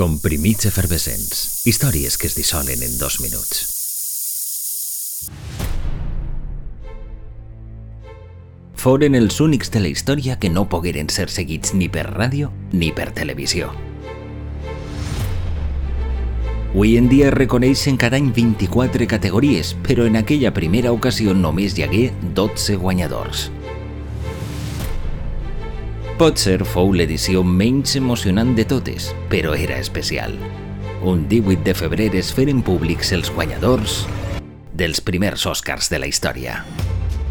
Comprimits efervescents. Històries que es dissolen en dos minuts. Foren els únics de la història que no pogueren ser seguits ni per ràdio ni per televisió. Avui en dia es reconeixen cada any 24 categories, però en aquella primera ocasió només hi hagué 12 guanyadors. Potser fou l'edició menys emocionant de totes, però era especial. Un 18 de febrer es feren públics els guanyadors dels primers Oscars de la història.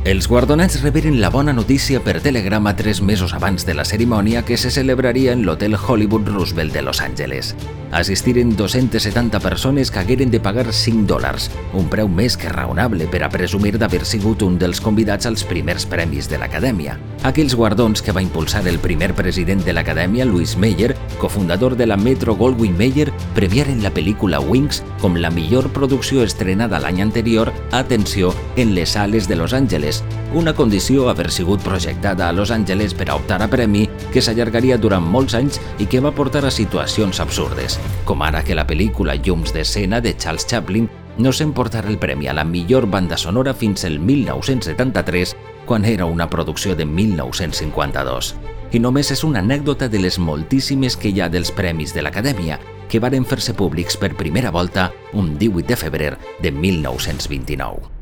Els guardonats reberen la bona notícia per telegrama tres mesos abans de la cerimònia que se celebraria en l'Hotel Hollywood Roosevelt de Los Angeles. Assistiren 270 persones que hagueren de pagar 5 dòlars, un preu més que raonable per a presumir d'haver sigut un dels convidats als primers premis de l'Acadèmia. Aquells guardons que va impulsar el primer president de l'Acadèmia, Louis Meyer, cofundador de la Metro Goldwyn Mayer, premiaren la pel·lícula Wings com la millor producció estrenada l'any anterior, atenció, en les sales de Los Angeles, una condició haver sigut projectada a Los Angeles per a optar a premi que s'allargaria durant molts anys i que va portar a situacions absurdes, com ara que la pel·lícula Llums d'escena de Charles Chaplin no s'emportarà el premi a la millor banda sonora fins el 1973 quan era una producció de 1952. I només és una anècdota de les moltíssimes que hi ha dels premis de l'Acadèmia, que varen fer-se públics per primera volta un 18 de febrer de 1929.